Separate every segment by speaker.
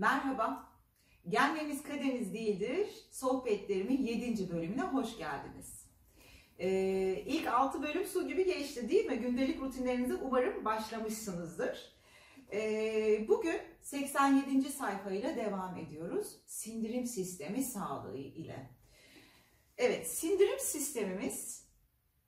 Speaker 1: Merhaba, Gelmemiz kademiz değildir. Sohbetlerimin 7. bölümüne hoş geldiniz. Ee, ilk 6 bölüm su gibi geçti değil mi? Gündelik rutinlerinize umarım başlamışsınızdır. Ee, bugün 87. sayfayla devam ediyoruz. Sindirim sistemi sağlığı ile. Evet, sindirim sistemimiz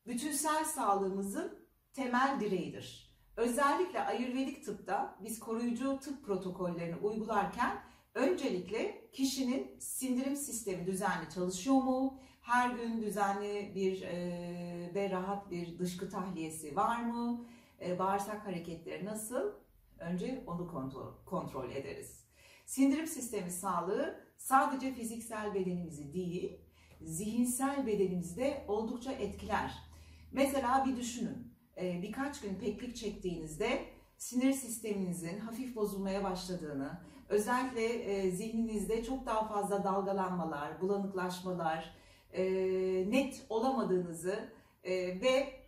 Speaker 1: bütünsel sağlığımızın temel direğidir. Özellikle Ayurvedik tıpta biz koruyucu tıp protokollerini uygularken öncelikle kişinin sindirim sistemi düzenli çalışıyor mu? Her gün düzenli bir e, ve rahat bir dışkı tahliyesi var mı? E, bağırsak hareketleri nasıl? Önce onu kontrol, kontrol ederiz. Sindirim sistemi sağlığı sadece fiziksel bedenimizi değil, zihinsel bedenimizi de oldukça etkiler. Mesela bir düşünün, birkaç gün peklik çektiğinizde sinir sisteminizin hafif bozulmaya başladığını, özellikle e, zihninizde çok daha fazla dalgalanmalar, bulanıklaşmalar, e, net olamadığınızı ve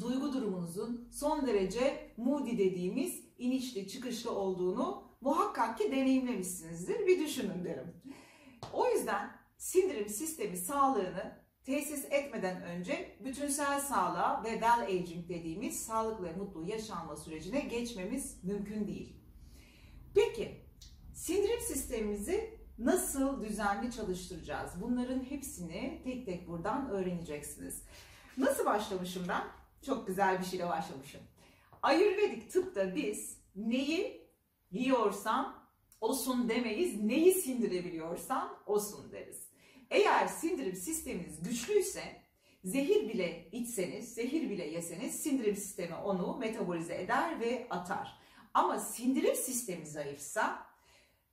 Speaker 1: duygu durumunuzun son derece moody dediğimiz inişli çıkışlı olduğunu muhakkak ki deneyimlemişsinizdir. Bir düşünün derim. O yüzden sindirim sistemi sağlığını tesis etmeden önce bütünsel sağlığa ve well aging dediğimiz sağlıklı ve mutlu yaşanma sürecine geçmemiz mümkün değil. Peki sindirim sistemimizi nasıl düzenli çalıştıracağız? Bunların hepsini tek tek buradan öğreneceksiniz. Nasıl başlamışım ben? Çok güzel bir şeyle başlamışım. Ayurvedik tıpta biz neyi yiyorsam osun demeyiz, neyi sindirebiliyorsam osun deriz. Eğer sindirim sisteminiz güçlüyse zehir bile içseniz, zehir bile yeseniz sindirim sistemi onu metabolize eder ve atar. Ama sindirim sistemi zayıfsa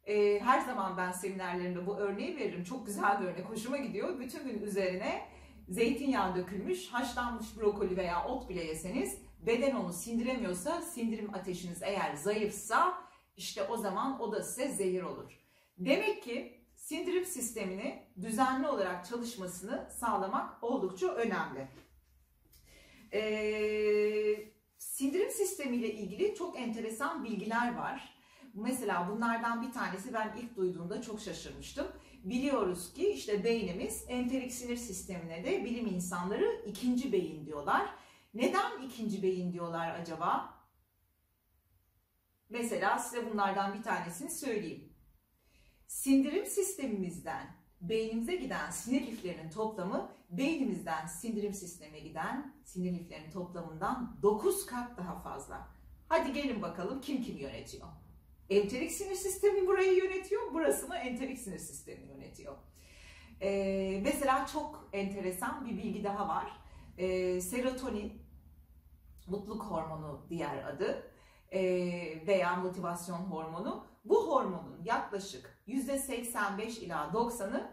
Speaker 1: e, her zaman ben seminerlerimde bu örneği veririm. Çok güzel bir örnek. Hoşuma gidiyor. Bütün gün üzerine zeytinyağı dökülmüş, haşlanmış brokoli veya ot bile yeseniz beden onu sindiremiyorsa, sindirim ateşiniz eğer zayıfsa işte o zaman o da size zehir olur. Demek ki sindirim sistemini düzenli olarak çalışmasını sağlamak oldukça önemli. Ee, sindirim sistemiyle ilgili çok enteresan bilgiler var. Mesela bunlardan bir tanesi ben ilk duyduğumda çok şaşırmıştım. Biliyoruz ki işte beynimiz enterik sinir sistemine de bilim insanları ikinci beyin diyorlar. Neden ikinci beyin diyorlar acaba? Mesela size bunlardan bir tanesini söyleyeyim. Sindirim sistemimizden beynimize giden sinir liflerinin toplamı beynimizden sindirim sistemine giden sinir liflerinin toplamından 9 kat daha fazla. Hadi gelin bakalım kim kim yönetiyor? Enterik sinir sistemi burayı yönetiyor, burası mı enterik sinir sistemi yönetiyor. Ee, mesela çok enteresan bir bilgi daha var. Ee, serotonin, mutluluk hormonu diğer adı veya motivasyon hormonu. Bu hormonun yaklaşık %85 ila 90'ı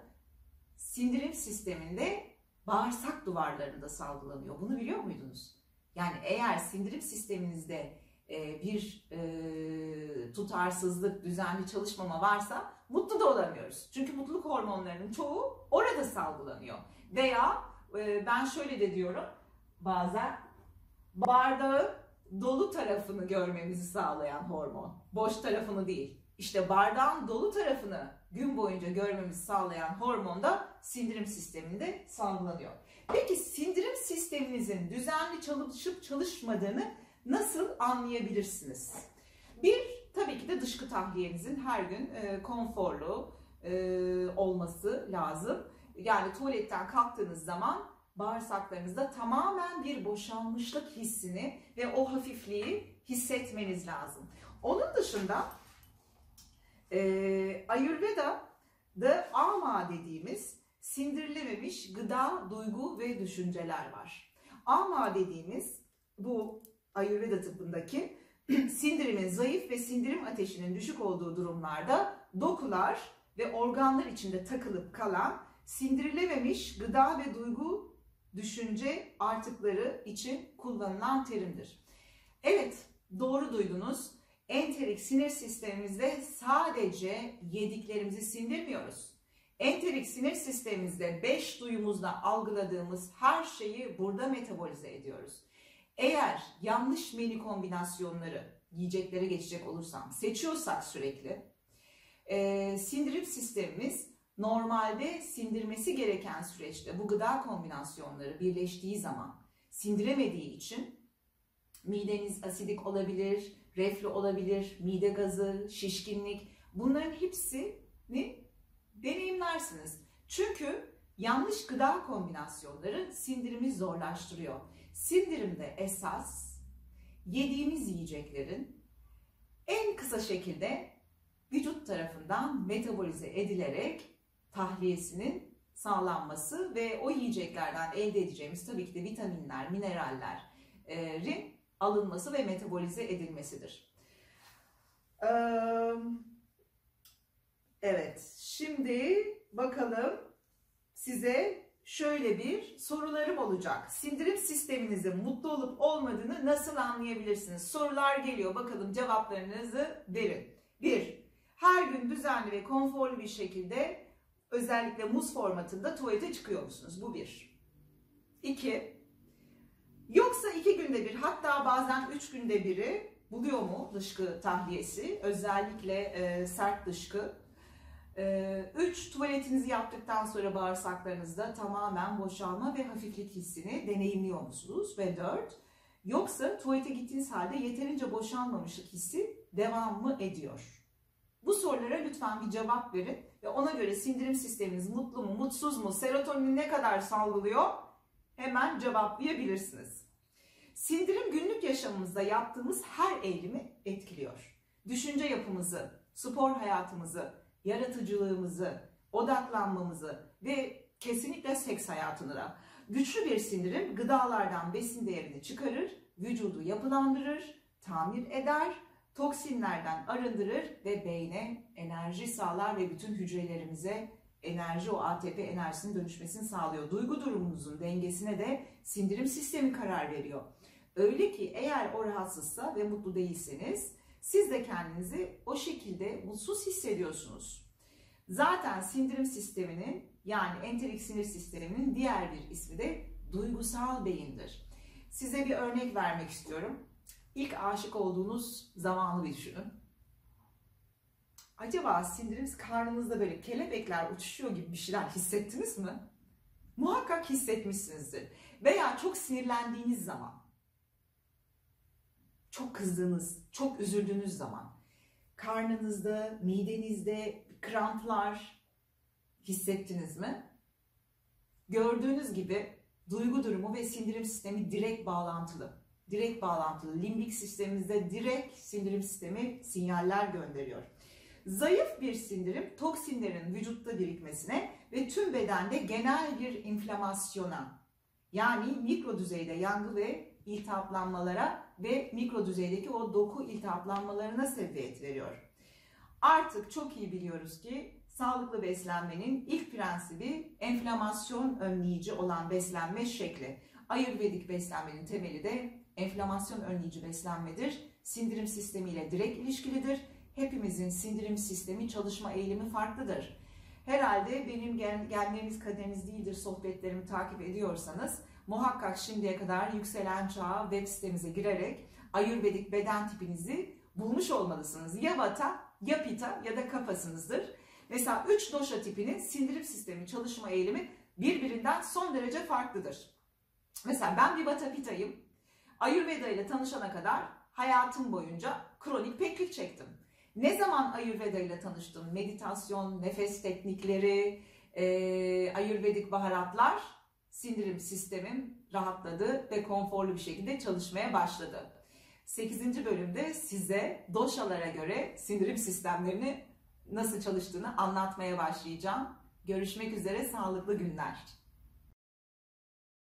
Speaker 1: sindirim sisteminde bağırsak duvarlarında salgılanıyor. Bunu biliyor muydunuz? Yani eğer sindirim sisteminizde e, bir e, tutarsızlık, düzenli çalışmama varsa mutlu da olamıyoruz. Çünkü mutluluk hormonlarının çoğu orada salgılanıyor. Veya e, ben şöyle de diyorum bazen bardağı dolu tarafını görmemizi sağlayan hormon. Boş tarafını değil. İşte bardağın dolu tarafını gün boyunca görmemizi sağlayan hormon da sindirim sisteminde salgılanıyor. Peki sindirim sisteminizin düzenli çalışıp çalışmadığını nasıl anlayabilirsiniz? Bir, tabii ki de dışkı tahliyenizin her gün e, konforlu e, olması lazım. Yani tuvaletten kalktığınız zaman bağırsaklarınızda tamamen bir boşalmışlık hissini ve o hafifliği hissetmeniz lazım. Onun dışında e, Ayurveda da ama dediğimiz sindirilememiş gıda, duygu ve düşünceler var. Ama dediğimiz bu Ayurveda tıbbındaki sindirimin zayıf ve sindirim ateşinin düşük olduğu durumlarda dokular ve organlar içinde takılıp kalan sindirilememiş gıda ve duygu düşünce artıkları için kullanılan terimdir. Evet, doğru duydunuz. Enterik sinir sistemimizde sadece yediklerimizi sindirmiyoruz. Enterik sinir sistemimizde beş duyumuzla algıladığımız her şeyi burada metabolize ediyoruz. Eğer yanlış menü kombinasyonları yiyeceklere geçecek olursam seçiyorsak sürekli Ee, sindirim sistemimiz normalde sindirmesi gereken süreçte bu gıda kombinasyonları birleştiği zaman sindiremediği için mideniz asidik olabilir, reflü olabilir, mide gazı, şişkinlik bunların hepsini deneyimlersiniz. Çünkü yanlış gıda kombinasyonları sindirimi zorlaştırıyor. Sindirimde esas yediğimiz yiyeceklerin en kısa şekilde vücut tarafından metabolize edilerek tahliyesinin sağlanması ve o yiyeceklerden elde edeceğimiz tabii ki de vitaminler, minerallerin alınması ve metabolize edilmesidir. Evet, şimdi bakalım size şöyle bir sorularım olacak. Sindirim sisteminizin mutlu olup olmadığını nasıl anlayabilirsiniz? Sorular geliyor. Bakalım cevaplarınızı verin. 1. Her gün düzenli ve konforlu bir şekilde özellikle muz formatında tuvalete çıkıyor musunuz? Bu bir. 2. Yoksa iki günde bir hatta bazen üç günde biri buluyor mu dışkı tahliyesi? Özellikle e, sert dışkı. E, üç, tuvaletinizi yaptıktan sonra bağırsaklarınızda tamamen boşalma ve hafiflik hissini deneyimliyor musunuz? Ve dört, yoksa tuvalete gittiğiniz halde yeterince boşalmamışlık hissi devam mı ediyor? Bu sorulara lütfen bir cevap verin ve ona göre sindirim sisteminiz mutlu mu, mutsuz mu, serotonin ne kadar salgılıyor hemen cevaplayabilirsiniz. Sindirim günlük yaşamımızda yaptığımız her eylemi etkiliyor. Düşünce yapımızı, spor hayatımızı, yaratıcılığımızı, odaklanmamızı ve kesinlikle seks hayatını da. Güçlü bir sindirim gıdalardan besin değerini çıkarır, vücudu yapılandırır, tamir eder, toksinlerden arındırır ve beyne enerji sağlar ve bütün hücrelerimize enerji, o ATP enerjisinin dönüşmesini sağlıyor. Duygu durumunuzun dengesine de sindirim sistemi karar veriyor. Öyle ki eğer o rahatsızsa ve mutlu değilseniz siz de kendinizi o şekilde mutsuz hissediyorsunuz. Zaten sindirim sisteminin yani enterik sinir sisteminin diğer bir ismi de duygusal beyindir. Size bir örnek vermek istiyorum. İlk aşık olduğunuz zamanı bir düşünün. Acaba sindirim karnınızda böyle kelebekler uçuşuyor gibi bir şeyler hissettiniz mi? Muhakkak hissetmişsinizdir. Veya çok sinirlendiğiniz zaman, çok kızdığınız, çok üzüldüğünüz zaman, karnınızda, midenizde kramplar hissettiniz mi? Gördüğünüz gibi duygu durumu ve sindirim sistemi direkt bağlantılı. Direkt bağlantılı. Limbik sistemimizde direkt sindirim sistemi sinyaller gönderiyor. Zayıf bir sindirim toksinlerin vücutta birikmesine ve tüm bedende genel bir inflamasyona yani mikro düzeyde yangı ve iltihaplanmalara ve mikro düzeydeki o doku iltihaplanmalarına sebebiyet veriyor. Artık çok iyi biliyoruz ki sağlıklı beslenmenin ilk prensibi enflamasyon önleyici olan beslenme şekli. Ayurvedik beslenmenin temeli de enflamasyon önleyici beslenmedir. Sindirim sistemiyle direkt ilişkilidir hepimizin sindirim sistemi çalışma eğilimi farklıdır. Herhalde benim gel gelmeniz kaderiniz değildir sohbetlerimi takip ediyorsanız muhakkak şimdiye kadar yükselen çağa web sitemize girerek ayurvedik beden tipinizi bulmuş olmalısınız. Ya vata, ya pita ya da kapasınızdır. Mesela 3 doşa tipinin sindirim sistemi çalışma eğilimi birbirinden son derece farklıdır. Mesela ben bir vata pitayım. Ayurveda ile tanışana kadar hayatım boyunca kronik peklik çektim. Ne zaman Ayurveda ile tanıştım? Meditasyon, nefes teknikleri, e, Ayurvedik baharatlar sindirim sistemim rahatladı ve konforlu bir şekilde çalışmaya başladı. 8. bölümde size doşalara göre sindirim sistemlerini nasıl çalıştığını anlatmaya başlayacağım. Görüşmek üzere, sağlıklı günler.